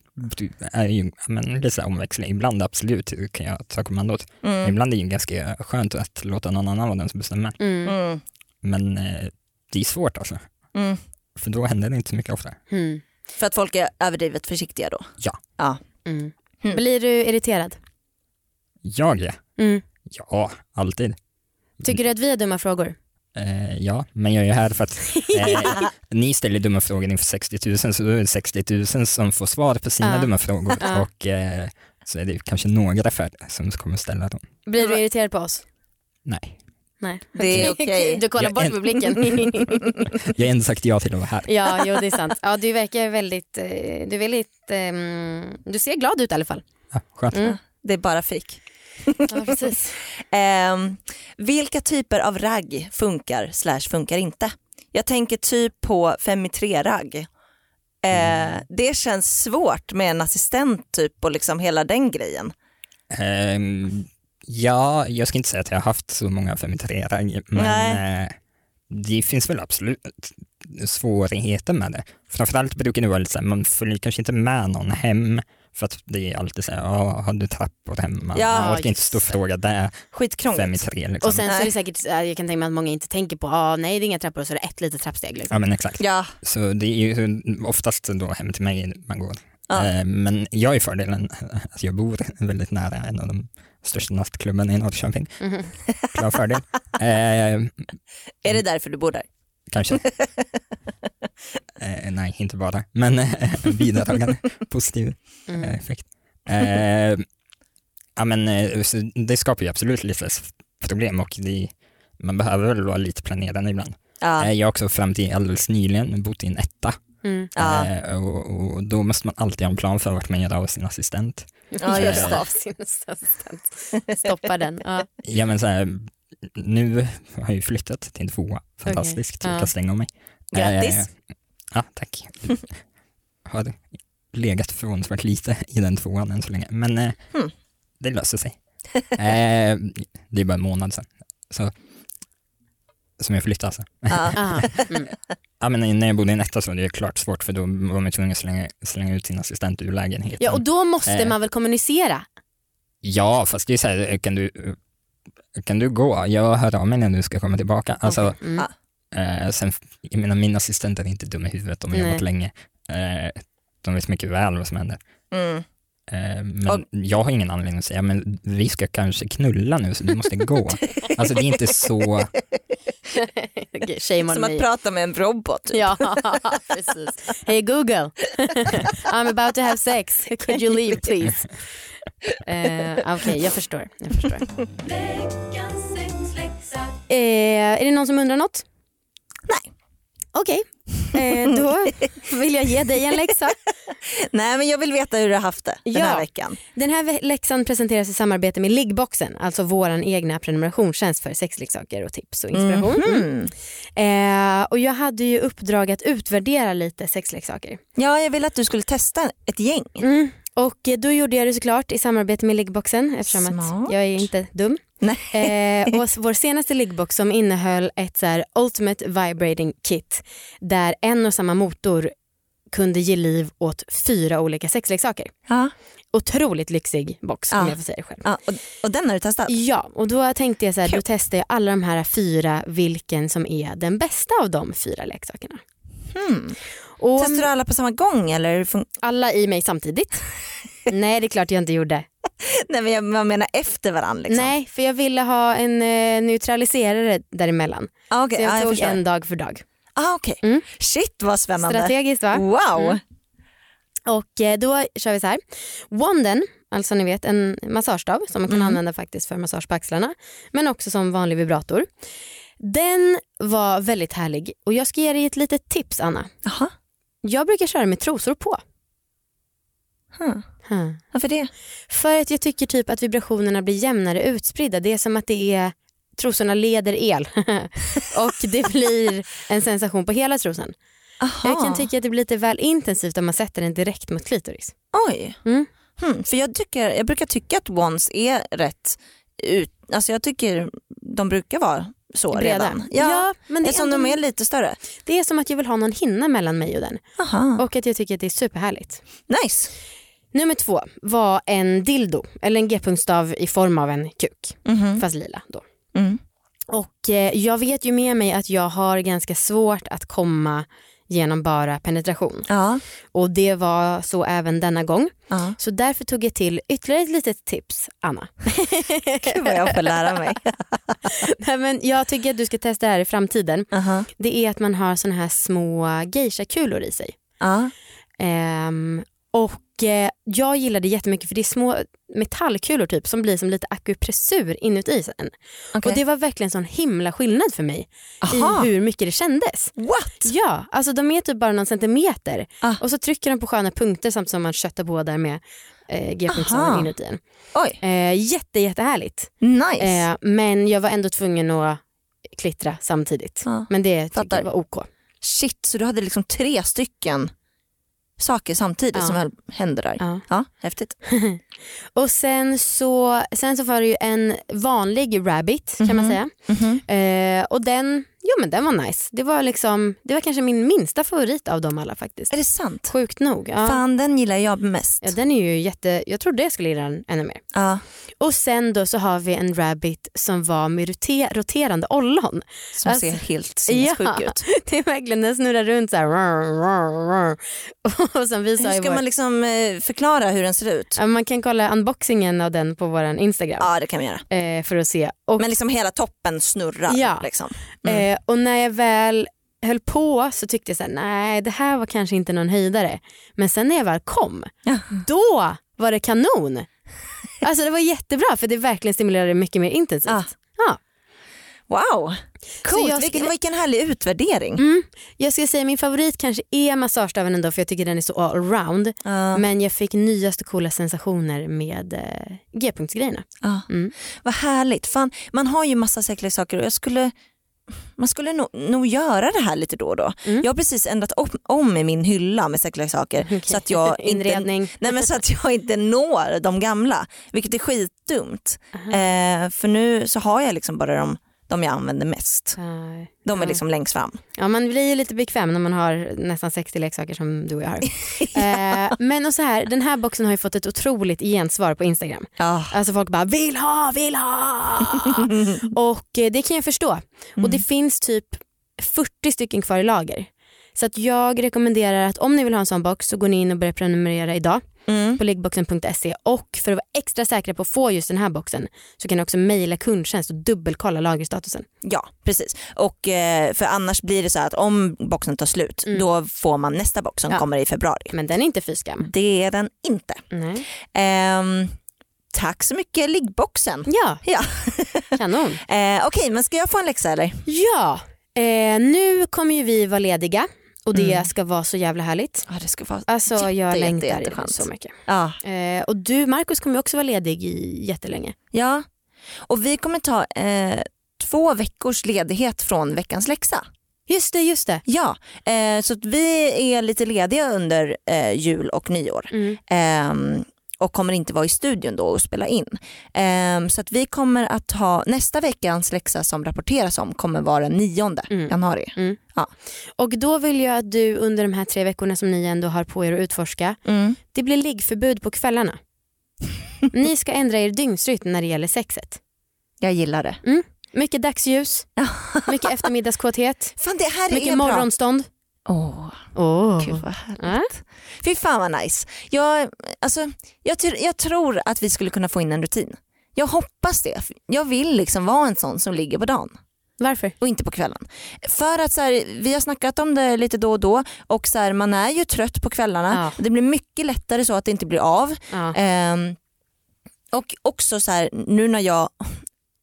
[SPEAKER 4] är ju men, lite så här omväxling, ibland absolut kan jag ta kommandot.
[SPEAKER 3] Mm.
[SPEAKER 4] Ibland är det ju ganska skönt att låta någon annan vara den som bestämmer.
[SPEAKER 2] Mm.
[SPEAKER 3] Mm.
[SPEAKER 4] Men eh, det är svårt alltså.
[SPEAKER 3] Mm.
[SPEAKER 4] För då händer det inte så mycket ofta.
[SPEAKER 2] Mm.
[SPEAKER 3] För att folk är överdrivet försiktiga då?
[SPEAKER 4] Ja.
[SPEAKER 3] ja.
[SPEAKER 2] Mm.
[SPEAKER 3] Mm.
[SPEAKER 2] Blir du irriterad?
[SPEAKER 4] Jag ja.
[SPEAKER 2] Mm.
[SPEAKER 4] Ja, alltid.
[SPEAKER 2] Tycker du att vi har dumma frågor?
[SPEAKER 4] Eh, ja, men jag är ju här för att eh, ni ställer dumma frågor inför 60 000 så då är det 60 000 som får svar på sina dumma frågor och eh, så är det kanske några färre som kommer ställa dem.
[SPEAKER 2] Blir du irriterad på oss?
[SPEAKER 4] Nej,
[SPEAKER 2] Nej.
[SPEAKER 3] Det är okej.
[SPEAKER 2] Du kollar
[SPEAKER 4] Jag
[SPEAKER 2] bort
[SPEAKER 4] är-
[SPEAKER 2] med blicken.
[SPEAKER 4] jag har ändå sagt ja till att vara här.
[SPEAKER 2] ja, jo det är sant. Ja, du verkar väldigt, eh, du är väldigt, ehm, du ser glad ut i alla fall.
[SPEAKER 4] Ja, skönt.
[SPEAKER 2] Mm.
[SPEAKER 3] Det är bara fik.
[SPEAKER 2] Ja, precis.
[SPEAKER 3] Ehm, vilka typer av ragg funkar slash funkar inte? Jag tänker typ på 5 i 3 ragg. Eh, det känns svårt med en assistent typ och liksom hela den grejen.
[SPEAKER 4] Ehm, ja, jag ska inte säga att jag har haft så många 53 men
[SPEAKER 3] Nej.
[SPEAKER 4] eh, det finns väl absolut svårigheter med det. Framförallt brukar det vara lite så här, man följer kanske inte med någon hem för att det är alltid så här, ja, har du trappor hemma?
[SPEAKER 3] Ja,
[SPEAKER 4] man orkar inte stå och
[SPEAKER 2] det.
[SPEAKER 4] fråga där fem i
[SPEAKER 3] Skitkrångligt.
[SPEAKER 4] tre. Liksom.
[SPEAKER 2] Och sen så är det säkert, jag kan tänka mig att många inte tänker på, ah, nej det är inga trappor och så är det ett litet trappsteg. Liksom.
[SPEAKER 4] Ja men exakt.
[SPEAKER 3] Ja,
[SPEAKER 4] Så det är ju oftast då hem till mig man går.
[SPEAKER 3] Ja.
[SPEAKER 4] Eh, Men jag ju fördelen att jag bor väldigt nära en av de största nattklubbarna i Norrköping.
[SPEAKER 2] Mhm.
[SPEAKER 4] Klar fördel. Eh,
[SPEAKER 3] är det därför du bor där?
[SPEAKER 4] kanske. eh, nej, inte bara, men eh, bidragande positiv
[SPEAKER 2] Mm.
[SPEAKER 4] eh, effekt. Eh, ja, men, eh, det skapar ju absolut lite problem och det, man behöver väl vara lite planerande ibland.
[SPEAKER 3] Ja.
[SPEAKER 4] Eh, jag har också fram till alldeles nyligen bott i en etta
[SPEAKER 2] Mm.
[SPEAKER 3] Ja.
[SPEAKER 4] eh, och, och då måste man alltid ha en plan för vart man gör av sin assistent.
[SPEAKER 3] Ja, just det.
[SPEAKER 2] Av sin assistent. Stoppa den. Ja.
[SPEAKER 4] Ja, men så här, nu har jag ju flyttat till en tvåa, fantastiskt,
[SPEAKER 2] Ja.
[SPEAKER 4] jag kan stänga om mig.
[SPEAKER 3] Grattis.
[SPEAKER 4] Eh, ja, tack. har legat förvånansvärt lite i den tvåan än så länge, men eh,
[SPEAKER 3] Hmm.
[SPEAKER 4] det löser sig. eh, det är bara en månad sedan. Så, som jag flyttade alltså.
[SPEAKER 3] Ja.
[SPEAKER 2] Ah. Mm.
[SPEAKER 4] Ja, men när jag bodde i en etta så var det klart svårt för då var man tvungen att slänga, slänga ut sin assistent ur lägenheten.
[SPEAKER 2] ja och då måste
[SPEAKER 4] Eh.
[SPEAKER 2] man väl kommunicera?
[SPEAKER 4] Ja, fast det är så här, kan du, kan du gå? Jag hör av mig när du ska komma tillbaka. Alltså,
[SPEAKER 2] Okej. Mm.
[SPEAKER 4] Eh, sen, jag menar, min assistent är inte dum i huvudet, de har
[SPEAKER 2] Nej.
[SPEAKER 4] jobbat länge. Eh, de vet mycket väl vad som händer.
[SPEAKER 3] Mm.
[SPEAKER 4] Eh, men
[SPEAKER 3] Och-
[SPEAKER 4] jag har ingen anledning att säga, men vi ska kanske knulla nu så du måste gå. alltså det är inte så,
[SPEAKER 2] on
[SPEAKER 3] Som
[SPEAKER 2] me.
[SPEAKER 3] att prata med en robot. Typ.
[SPEAKER 2] Ja, precis. Hey Google, I'm about to have sex. Could you leave please? Uh, Okej, jag förstår. Jag förstår. Eh, är det någon som undrar något?
[SPEAKER 3] Nej.
[SPEAKER 2] Okej, eh, då vill jag ge dig en läxa.
[SPEAKER 3] Nej men jag vill veta hur du har haft det den
[SPEAKER 2] Ja.
[SPEAKER 3] här veckan.
[SPEAKER 2] Den här läxan presenteras i samarbete med Liggboxen, alltså vår egna prenumerationstjänst för sexleksaker och tips och inspiration.
[SPEAKER 3] Mhm.
[SPEAKER 2] Mm. Eh, och jag hade ju uppdrag att utvärdera lite sexleksaker.
[SPEAKER 3] Ja jag ville att du skulle testa ett gäng.
[SPEAKER 2] Mm. Och då gjorde jag det såklart i samarbete med Liggboxen eftersom
[SPEAKER 3] Smart.
[SPEAKER 2] att jag är inte dum. Eh, och vår senaste liggbox som innehöll ett så här ultimate vibrating kit där en och samma motor kunde ge liv åt fyra olika sexleksaker.
[SPEAKER 3] Ja.
[SPEAKER 2] Otroligt lyxig box
[SPEAKER 3] Ja.
[SPEAKER 2] om jag får säga det själv.
[SPEAKER 3] Ja, och, och den har du testat?
[SPEAKER 2] Ja, och då tänkte jag så här, då
[SPEAKER 3] Kul.
[SPEAKER 2] testar jag alla de här fyra vilken som är den bästa av de fyra leksakerna.
[SPEAKER 3] Hmm.
[SPEAKER 2] Och
[SPEAKER 3] Testar du alla på samma gång eller?
[SPEAKER 2] alla i mig samtidigt. Nej det är klart jag inte gjorde.
[SPEAKER 3] Nej men jag, jag menar efter varandra liksom.
[SPEAKER 2] Nej för jag ville ha en eh, neutraliserare däremellan.
[SPEAKER 3] Ah, okay.
[SPEAKER 2] Så jag
[SPEAKER 3] ah, jag
[SPEAKER 2] tog
[SPEAKER 3] förstår.
[SPEAKER 2] en dag för dag.
[SPEAKER 3] Ah, okay.
[SPEAKER 2] Mm.
[SPEAKER 3] Shit vad spännande.
[SPEAKER 2] Strategiskt va?
[SPEAKER 3] Wow.
[SPEAKER 2] Mm. Och eh, då kör vi så här. Wanden, alltså ni vet en massagestav som man kan
[SPEAKER 3] Mm.
[SPEAKER 2] använda faktiskt för massage på axlarna. Men också som vanlig vibrator. Den var väldigt härlig och jag ska ge dig ett litet tips Anna.
[SPEAKER 3] Jaha.
[SPEAKER 2] Jag brukar köra med trosor på.
[SPEAKER 3] Hmm.
[SPEAKER 2] Hmm.
[SPEAKER 3] Varför det?
[SPEAKER 2] För att jag tycker typ att vibrationerna blir jämnare utspridda. Det är som att det är trosorna leder el och det blir en sensation på hela trosan.
[SPEAKER 3] Aha.
[SPEAKER 2] Jag kan tycka att det blir lite väl intensivt om man sätter den direkt mot klitoris.
[SPEAKER 3] Oj.
[SPEAKER 2] Mm.
[SPEAKER 3] Hmm. För jag, tycker, jag brukar tycka att wands är rätt ut, alltså jag tycker de brukar vara så
[SPEAKER 2] Breda.
[SPEAKER 3] redan. Ja,
[SPEAKER 2] men det är, ändå,
[SPEAKER 3] de är lite större.
[SPEAKER 2] det är som att jag vill ha någon hinna mellan mig och den.
[SPEAKER 3] Aha.
[SPEAKER 2] Och att jag tycker att det är superhärligt.
[SPEAKER 3] Nice.
[SPEAKER 2] Nummer två var en dildo, eller en g-punktstav i form av en kuk,
[SPEAKER 3] Mhm.
[SPEAKER 2] fast lila då.
[SPEAKER 3] Mm.
[SPEAKER 2] Och eh, jag vet ju med mig att jag har ganska svårt att komma genom bara penetration.
[SPEAKER 3] Ja.
[SPEAKER 2] Och det var så även denna gång.
[SPEAKER 3] ja.
[SPEAKER 2] Så därför tog jag till ytterligare ett litet tips, Anna.
[SPEAKER 3] Gud vad jag får lära mig.
[SPEAKER 2] Nej, men jag tycker att du ska testa det här i framtiden.
[SPEAKER 3] Aha.
[SPEAKER 2] Det är att man har såna här små geisha-kulor i sig.
[SPEAKER 3] Ja.
[SPEAKER 2] Ehm, och eh, jag gillar det jättemycket för det är små metallkulor typ som blir som lite akupressur inuti sen.
[SPEAKER 3] Okej.
[SPEAKER 2] Och det var verkligen sån himla skillnad för mig
[SPEAKER 3] Aha.
[SPEAKER 2] i hur mycket det kändes.
[SPEAKER 3] What?
[SPEAKER 2] Ja, alltså de är typ bara någon centimeter
[SPEAKER 3] Ah.
[SPEAKER 2] och så trycker de på sköna punkter samtidigt som man köttar på där med eh, g-punkten
[SPEAKER 3] Aha.
[SPEAKER 2] inuti en.
[SPEAKER 3] Oj,
[SPEAKER 2] Eh, jätte, jättehärligt.
[SPEAKER 3] nice.
[SPEAKER 2] Eh, men jag var ändå tvungen att klittra samtidigt.
[SPEAKER 3] Ja.
[SPEAKER 2] Men det tyckte jag var OK.
[SPEAKER 3] Shit, så du hade liksom tre stycken saker samtidigt
[SPEAKER 2] Ja.
[SPEAKER 3] som höll- hände där.
[SPEAKER 2] Ja.
[SPEAKER 3] Ja, häftigt.
[SPEAKER 2] Och sen så, sen så var det ju en vanlig rabbit kan man säga.
[SPEAKER 3] Mhm.
[SPEAKER 2] Eh, och den, jo men den var nice. Det var liksom, det var kanske min minsta favorit av dem alla faktiskt.
[SPEAKER 3] Är det sant?
[SPEAKER 2] Sjukt nog. Ja.
[SPEAKER 3] Fan den gillar jag mest.
[SPEAKER 2] Ja, den är ju jätte, jag trodde jag skulle gilla den ännu mer.
[SPEAKER 3] Ja,
[SPEAKER 2] Och sen då så har vi en rabbit som var med rote- roterande ollon.
[SPEAKER 3] som
[SPEAKER 2] Alltså,
[SPEAKER 3] ser helt sinnessjuk
[SPEAKER 2] ja.
[SPEAKER 3] ut.
[SPEAKER 2] Det är verkligen, den snurrar runt så här. rrr, rrr, rrr. Och som vi
[SPEAKER 3] Hur ska man liksom eh, förklara hur den ser ut?
[SPEAKER 2] Man kan kolla unboxingen av den på vår Instagram
[SPEAKER 3] Ja det kan vi göra.
[SPEAKER 2] eh, för att se. Och,
[SPEAKER 3] Men liksom hela toppen snurrar.
[SPEAKER 2] Ja.
[SPEAKER 3] Liksom. Mm.
[SPEAKER 2] eh, och när jag väl höll på så tyckte jag så här, nej det här var kanske inte någon höjdare. Men sen när jag väl kom,
[SPEAKER 3] Ja.
[SPEAKER 2] då var det kanon. Alltså det var jättebra för det verkligen stimulerade mycket mer intensivt.
[SPEAKER 3] Ah.
[SPEAKER 2] Ja.
[SPEAKER 3] Wow, coolt.
[SPEAKER 2] jag
[SPEAKER 3] Vilken,
[SPEAKER 2] skulle-
[SPEAKER 3] vilken härlig utvärdering.
[SPEAKER 2] Mm. Jag ska säga min favorit kanske är massagestaven ändå för jag tycker den är så allround.
[SPEAKER 3] Ja,
[SPEAKER 2] Men jag fick nyaste coola sensationer med eh, G-punktsgrejerna.
[SPEAKER 3] ja.
[SPEAKER 2] Mm.
[SPEAKER 3] Vad härligt. Fan, man har ju massa säkra saker och jag skulle man skulle nog, nog göra det här lite då och då.
[SPEAKER 2] Mm.
[SPEAKER 3] Jag har precis ändrat om, om i min hylla med säkra saker så att jag inte, nej, men så att jag inte når de gamla. Vilket är skitdumt. Eh, för nu så har jag liksom bara de, de jag använder mest.
[SPEAKER 2] Eh,
[SPEAKER 3] De är
[SPEAKER 2] Ja.
[SPEAKER 3] liksom längst fram.
[SPEAKER 2] Ja, man blir ju lite bekväm när man har nästan 60 leksaker som du och jag har. eh, men och så här, den här boxen har ju fått ett otroligt gensvar på Instagram.
[SPEAKER 3] Ja.
[SPEAKER 2] Alltså folk bara vill ha, vill ha. och eh, det kan jag förstå. Och det finns typ 40 stycken kvar i lager. Så att jag rekommenderar att om ni vill ha en sån box så går ni in och börjar prenumerera idag
[SPEAKER 3] Mm.
[SPEAKER 2] på liggboxen.se och för att vara extra säkra på att få just den här boxen så kan ni också mejla kundtjänst och dubbelkolla lagerstatusen.
[SPEAKER 3] Ja precis. Och, eh, för annars blir det så att om boxen tar slut då får man nästa box som
[SPEAKER 2] Mm. Ja.
[SPEAKER 3] kommer i februari.
[SPEAKER 2] Men den är inte fy skam.
[SPEAKER 3] Det är den inte.
[SPEAKER 2] Nej.
[SPEAKER 3] Ehm, tack så mycket liggboxen.
[SPEAKER 2] Ja,
[SPEAKER 3] Ja.
[SPEAKER 2] kanon.
[SPEAKER 3] Eh, Okej men ska jag få en läxa eller?
[SPEAKER 2] Ja, eh, nu kommer ju vi vara lediga och det ska vara så jävla härligt.
[SPEAKER 3] Ja det ska vara
[SPEAKER 2] Alltså
[SPEAKER 3] jätte,
[SPEAKER 2] jag
[SPEAKER 3] jätte,
[SPEAKER 2] längtar
[SPEAKER 3] jätteskönt.
[SPEAKER 2] så mycket.
[SPEAKER 3] Ja.
[SPEAKER 2] Eh, och du Markus kommer också vara ledig i jättelänge.
[SPEAKER 3] ja. Och vi kommer ta eh, två veckors ledighet från veckans läxa.
[SPEAKER 2] Just det, just det.
[SPEAKER 3] Ja, eh, så vi är lite lediga under eh, jul och nyår.
[SPEAKER 2] Mm.
[SPEAKER 3] Och kommer inte vara i studion då och spela in. Ehm, så att vi kommer att ha nästa veckans läxa som rapporteras om kommer vara den 9
[SPEAKER 2] Mm.
[SPEAKER 3] januari.
[SPEAKER 2] Mm.
[SPEAKER 3] Ja.
[SPEAKER 2] Och då vill jag att du under de här tre veckorna som ni ändå har på er att utforska,
[SPEAKER 3] Mm.
[SPEAKER 2] det blir liggförbud på kvällarna. ni ska ändra er dygnsrytm när det gäller sexet.
[SPEAKER 3] Jag gillar det.
[SPEAKER 2] Mycket dagsljus, mycket eftermiddagskåthet,
[SPEAKER 3] Fan
[SPEAKER 2] mycket
[SPEAKER 3] är bra. Åh,
[SPEAKER 2] Oh.
[SPEAKER 3] gud vad härligt.
[SPEAKER 2] Ja.
[SPEAKER 3] Fy fan vad nice. Jag, alltså, jag, jag tror att vi skulle kunna få in en rutin. Jag hoppas det. Jag vill liksom vara en sån som ligger på dagen.
[SPEAKER 2] Varför?
[SPEAKER 3] och inte på kvällen. För att så här, vi har snackat om det lite då och då och så här, man är ju trött på kvällarna.
[SPEAKER 2] Ja.
[SPEAKER 3] Det blir mycket lättare så att det inte blir av.
[SPEAKER 2] Ja.
[SPEAKER 3] Ehm, och också så här, nu när jag,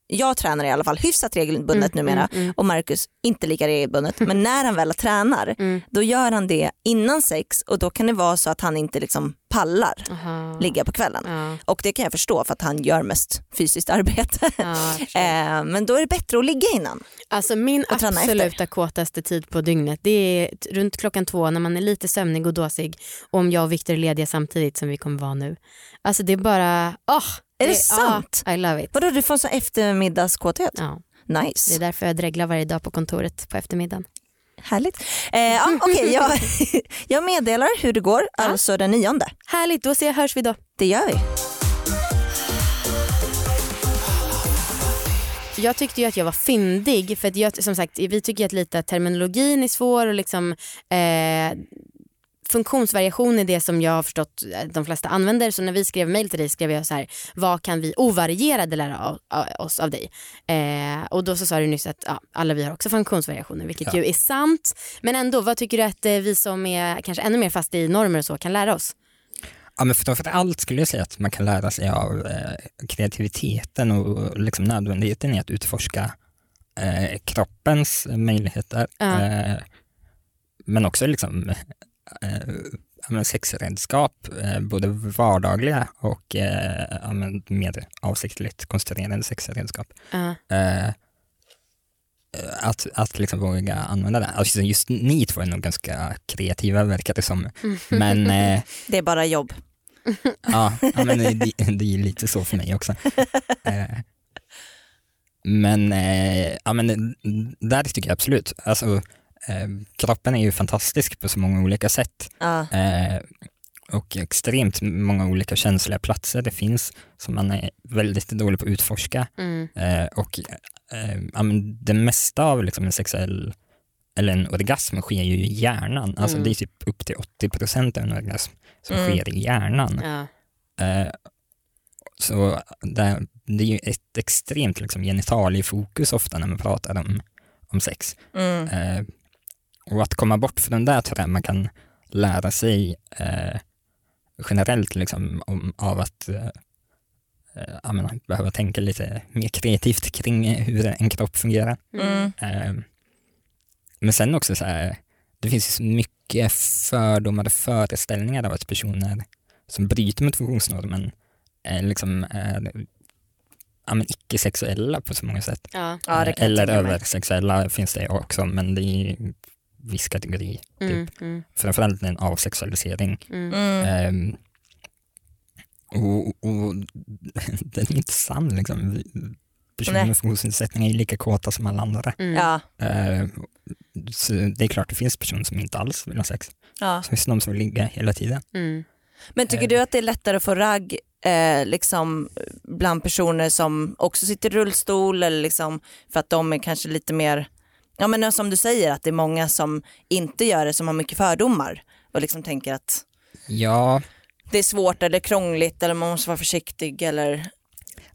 [SPEAKER 3] jag tränar i alla fall hyfsat regelbundet
[SPEAKER 2] Mm,
[SPEAKER 3] numera
[SPEAKER 2] mm, mm.
[SPEAKER 3] och Marcus inte lika regelbundet men när han väl tränar
[SPEAKER 2] Mm.
[SPEAKER 3] då gör han det innan sex och då kan det vara så att han inte liksom pallar
[SPEAKER 2] Aha.
[SPEAKER 3] ligga på kvällen.
[SPEAKER 2] Ja.
[SPEAKER 3] Och det kan jag förstå för att han gör mest fysiskt arbete.
[SPEAKER 2] Ja.
[SPEAKER 3] Ehm, men då är det bättre att ligga innan.
[SPEAKER 2] Alltså min absoluta kåtaste tid på dygnet det är runt klockan två när man är lite sömnig och dåsig och om jag och Viktor är lediga samtidigt som vi kommer vara nu. Alltså det är bara, åh!
[SPEAKER 3] Är det sant?
[SPEAKER 2] Ja, I love it.
[SPEAKER 3] Vadå du får en sån eftermiddagskåthet?
[SPEAKER 2] Ja, det
[SPEAKER 3] Nice.
[SPEAKER 2] är därför jag dreglar varje dag på kontoret på eftermiddagen.
[SPEAKER 3] Härligt. Eh, ja, Okej, jag, jag meddelar hur det går, alltså den nionde.
[SPEAKER 2] Härligt, då ser, hörs vi då.
[SPEAKER 3] Det gör vi.
[SPEAKER 2] jag tyckte ju att jag var fyndig för att jag, som sagt vi tycker att lite att terminologin är svår och liksom eh, funktionsvariation är det som jag har förstått eh, de flesta använder. Så när vi skrev mail till dig skrev jag så här, vad kan vi ovarierade lära oss av dig? Eh, och då så sa du nyss att ja, alla vi har också funktionsvariationer, vilket
[SPEAKER 4] Ja.
[SPEAKER 2] ju är sant. Men ändå, vad tycker du att eh, vi som är kanske ännu mer fast i normer och så kan lära oss?
[SPEAKER 4] Ja, men framför allt skulle jag säga att man kan lära sig av eh, kreativiteten och liksom nödvändigheten i att utforska eh, kroppens möjligheter.
[SPEAKER 2] Ja.
[SPEAKER 4] Eh, men också liksom, eh, sexredskap, eh, både vardagliga och eh, mer avsiktligt konstruerade sexredskap.
[SPEAKER 2] Ja.
[SPEAKER 4] Eh, att, att liksom våga använda det. Alltså just ni två är nog ganska kreativa verkar det som. Men eh,
[SPEAKER 3] Det är bara jobb.
[SPEAKER 4] Ja, ja men det, det, det är lite så för mig också. Eh, men, eh, ja, men där tycker jag absolut, alltså, eh, kroppen är ju fantastisk på så många olika sätt
[SPEAKER 3] Ja.
[SPEAKER 4] eh, och extremt många olika känsliga platser det finns som man är väldigt dålig på att utforska.
[SPEAKER 2] Mm.
[SPEAKER 4] Eh, och eh, det mesta av liksom en sexuell eller en orgasm sker ju i hjärnan. Alltså
[SPEAKER 2] Mm.
[SPEAKER 4] det är typ upp till 80 procent av en orgasm som
[SPEAKER 3] Mm.
[SPEAKER 4] sker i hjärnan.
[SPEAKER 2] Ja.
[SPEAKER 4] Eh, så det, det är ju ett extremt liksom, genitaliefokus ofta när man pratar om, om sex.
[SPEAKER 3] Mm.
[SPEAKER 4] Eh, och att komma bort från det tror jag man kan lära sig eh, generellt liksom, om, av att eh, eh, ja, men, behöva tänka lite mer kreativt kring hur en kropp fungerar.
[SPEAKER 3] Mm.
[SPEAKER 4] Eh, men sen också så här, det finns mycket fördomar och föreställningar av att personer som bryter mot funktionsnormen är liksom är, ja, men icke-sexuella på så många sätt.
[SPEAKER 2] Ja.
[SPEAKER 3] Ja, det
[SPEAKER 4] Eh,
[SPEAKER 3] kan jag
[SPEAKER 4] Eller översexuella finns det också, men det är viss kategori. Typ.
[SPEAKER 2] Mm. Mm.
[SPEAKER 4] Framförallt en avsexualisering.
[SPEAKER 2] Mm.
[SPEAKER 4] Ehm, och, och den är inte sann liksom. Personer med funktionsnedsättning är lika kåta som alla andra.
[SPEAKER 2] Mm.
[SPEAKER 3] Ja.
[SPEAKER 4] Eh, så det är klart det finns personer som inte alls vill ha sex.
[SPEAKER 3] Ja.
[SPEAKER 4] Så finns det de som vill ligga hela tiden.
[SPEAKER 2] Mm.
[SPEAKER 3] Men tycker
[SPEAKER 4] Eh.
[SPEAKER 3] du att det är lättare att få ragg eh, liksom, bland personer som också sitter i rullstol eller liksom, för att de är kanske lite mer, ja men som du säger att det är många som inte gör det som har mycket fördomar och liksom tänker att
[SPEAKER 4] Ja,
[SPEAKER 3] det är svårt eller krångligt eller man måste vara försiktig eller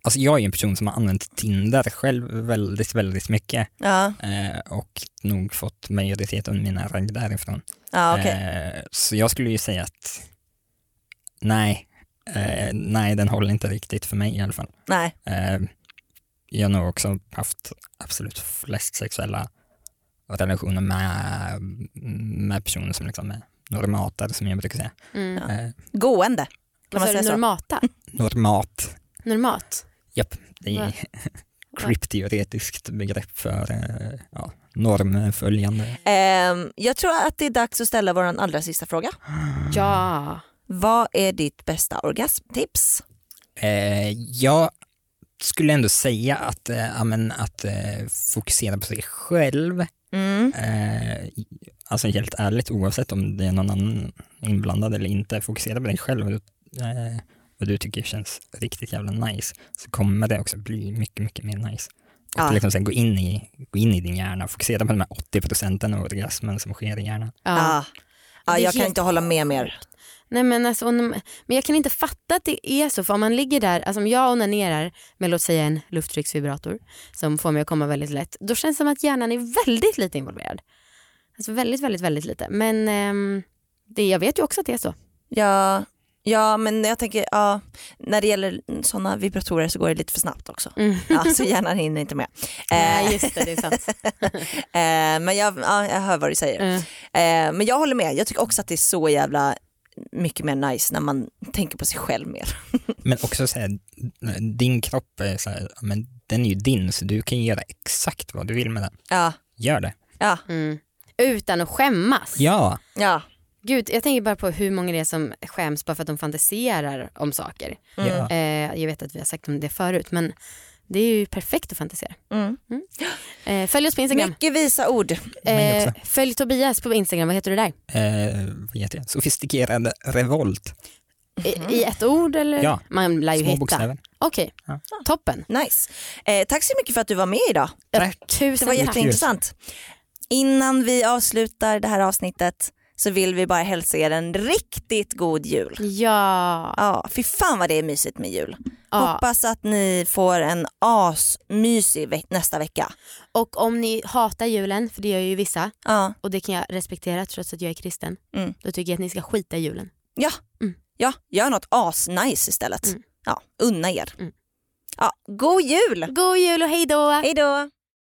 [SPEAKER 4] alltså jag är ju en person som har använt Tinder själv väldigt, väldigt mycket
[SPEAKER 3] ja,
[SPEAKER 4] eh, och nog fått majoritet av mina ragg därifrån.
[SPEAKER 3] ja okej.
[SPEAKER 4] Eh, så jag skulle ju säga att nej, eh, nej den håller inte riktigt för mig i alla fall.
[SPEAKER 3] Nej.
[SPEAKER 4] Eh, jag har nog också haft absolut flest sexuella relationer med, med personer som liksom är normater som jag brukar säga.
[SPEAKER 2] Mm.
[SPEAKER 4] Eh,
[SPEAKER 3] Gående. Kan man säga så?
[SPEAKER 2] normata?
[SPEAKER 4] normat,
[SPEAKER 2] Normat?
[SPEAKER 4] japp, det är krypteoretiskt begrepp för eh, ja, normföljande.
[SPEAKER 3] Ehm, jag tror att det är dags att ställa vår allra sista fråga.
[SPEAKER 2] Ja.
[SPEAKER 3] Vad är ditt bästa orgasmtips?
[SPEAKER 4] Eh, jag skulle ändå säga att, eh, ja, men att eh, fokusera på sig själv,
[SPEAKER 3] Mm.
[SPEAKER 4] eh, alltså helt ärligt oavsett om det är någon annan inblandad eller inte, fokusera på dig själv och eh, vad du tycker känns riktigt jävla nice, så kommer det också bli mycket, mycket mer nice. Och
[SPEAKER 3] Ja.
[SPEAKER 4] liksom sen gå in, i, gå in i din hjärna, fokusera på de här 80 procenten av orgasmen som sker i hjärnan.
[SPEAKER 2] Ja.
[SPEAKER 3] Ja. Jag kan inte hålla med mer.
[SPEAKER 2] Nej, men, alltså, men jag kan inte fatta att det är så för om man ligger där, alltså om jag onanerar med låt säga en lufttrycksvibrator som får mig att komma väldigt lätt, då känns det som att hjärnan är väldigt lite involverad. Alltså väldigt, väldigt, väldigt lite. Men ehm, det, jag vet ju också att det är så.
[SPEAKER 3] Ja, ja men jag tänker, ja, när det gäller sådana vibratorer så går det lite för snabbt också.
[SPEAKER 2] Mm.
[SPEAKER 3] Ja, så hjärnan hinner inte med.
[SPEAKER 2] Nej,
[SPEAKER 3] Eh,
[SPEAKER 2] just det, det är sant.
[SPEAKER 3] eh, men jag, ja, jag hör vad du säger.
[SPEAKER 2] Mm.
[SPEAKER 3] Eh, men jag håller med, jag tycker också att det är så jävla mycket mer nice när man tänker på sig själv mer.
[SPEAKER 4] Men också så här, din kropp är så här, men den är ju din så du kan göra exakt vad du vill med den.
[SPEAKER 3] Ja,
[SPEAKER 4] Gör det.
[SPEAKER 3] ja,
[SPEAKER 2] Mm. Utan att skämmas.
[SPEAKER 4] Ja,
[SPEAKER 3] ja.
[SPEAKER 2] Gud, jag tänker bara på hur många det är som skäms bara för att de fantiserar om saker.
[SPEAKER 3] Mm.
[SPEAKER 4] ja.
[SPEAKER 2] Eh, jag vet att vi har sagt om det förut men det är ju perfekt att fantisera.
[SPEAKER 3] Mm.
[SPEAKER 2] Eh, följ oss på Instagram.
[SPEAKER 3] Mycket visa ord.
[SPEAKER 2] Eh, följ Tobias på Instagram, vad heter du där?
[SPEAKER 4] Eh, vad heter det? Sofistikerad revolt.
[SPEAKER 2] I, I ett ord eller?
[SPEAKER 4] Ja,
[SPEAKER 2] Man lär ju
[SPEAKER 4] Små
[SPEAKER 2] hitta.
[SPEAKER 4] bokstäver.
[SPEAKER 2] Okej,
[SPEAKER 4] Ja.
[SPEAKER 2] toppen.
[SPEAKER 3] Nice. Eh, tack så mycket för att du var med idag.
[SPEAKER 4] Tack.
[SPEAKER 2] Tusen
[SPEAKER 3] Det var
[SPEAKER 2] tack.
[SPEAKER 3] jätteintressant. Innan vi avslutar det här avsnittet så vill vi bara hälsa er en riktigt god jul.
[SPEAKER 2] Ja.
[SPEAKER 3] Ja, fy fan vad det är mysigt med jul.
[SPEAKER 2] Ja.
[SPEAKER 3] Hoppas att ni får en asmysig ve- nästa vecka.
[SPEAKER 2] Och om ni hatar julen, för det gör ju vissa,
[SPEAKER 3] Ja,
[SPEAKER 2] och det kan jag respektera trots att jag är kristen,
[SPEAKER 3] Mm.
[SPEAKER 2] då tycker jag att ni ska skita i julen.
[SPEAKER 3] ja.
[SPEAKER 2] Mm.
[SPEAKER 3] ja gör något asnice istället.
[SPEAKER 2] Mm.
[SPEAKER 3] Ja, unna er.
[SPEAKER 2] Mm.
[SPEAKER 3] Ja, god jul!
[SPEAKER 2] God jul och
[SPEAKER 3] hej då!